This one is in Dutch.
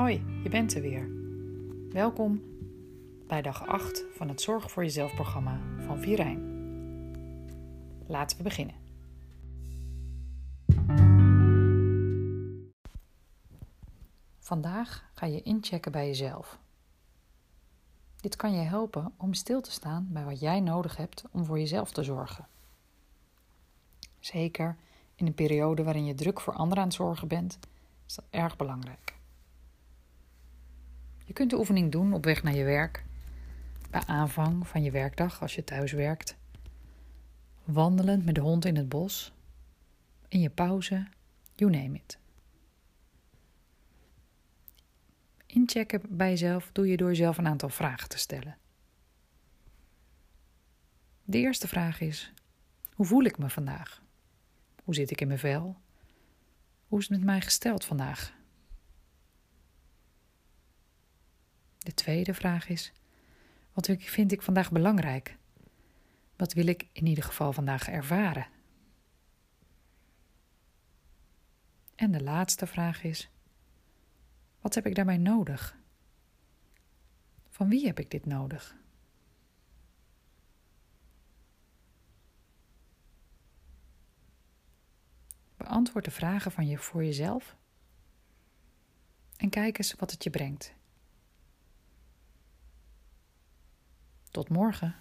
Hoi, je bent er weer. Welkom bij dag 8 van het Zorg voor Jezelf programma van Virijn. Laten we beginnen. Vandaag ga je inchecken bij jezelf. Dit kan je helpen om stil te staan bij wat jij nodig hebt om voor jezelf te zorgen. Zeker in een periode waarin je druk voor anderen aan het zorgen bent, is dat erg belangrijk. Je kunt de oefening doen op weg naar je werk, bij aanvang van je werkdag als je thuis werkt, wandelend met de hond in het bos, in je pauze, you name it. Inchecken bij jezelf doe je door jezelf een aantal vragen te stellen. De eerste vraag is: hoe voel ik me vandaag? Hoe zit ik in mijn vel? Hoe is het met mij gesteld vandaag? De tweede vraag is: wat vind ik vandaag belangrijk? Wat wil ik in ieder geval vandaag ervaren? En de laatste vraag is: wat heb ik daarbij nodig? Van wie heb ik dit nodig? Beantwoord de vragen van je voor jezelf en kijk eens wat het je brengt. Tot morgen.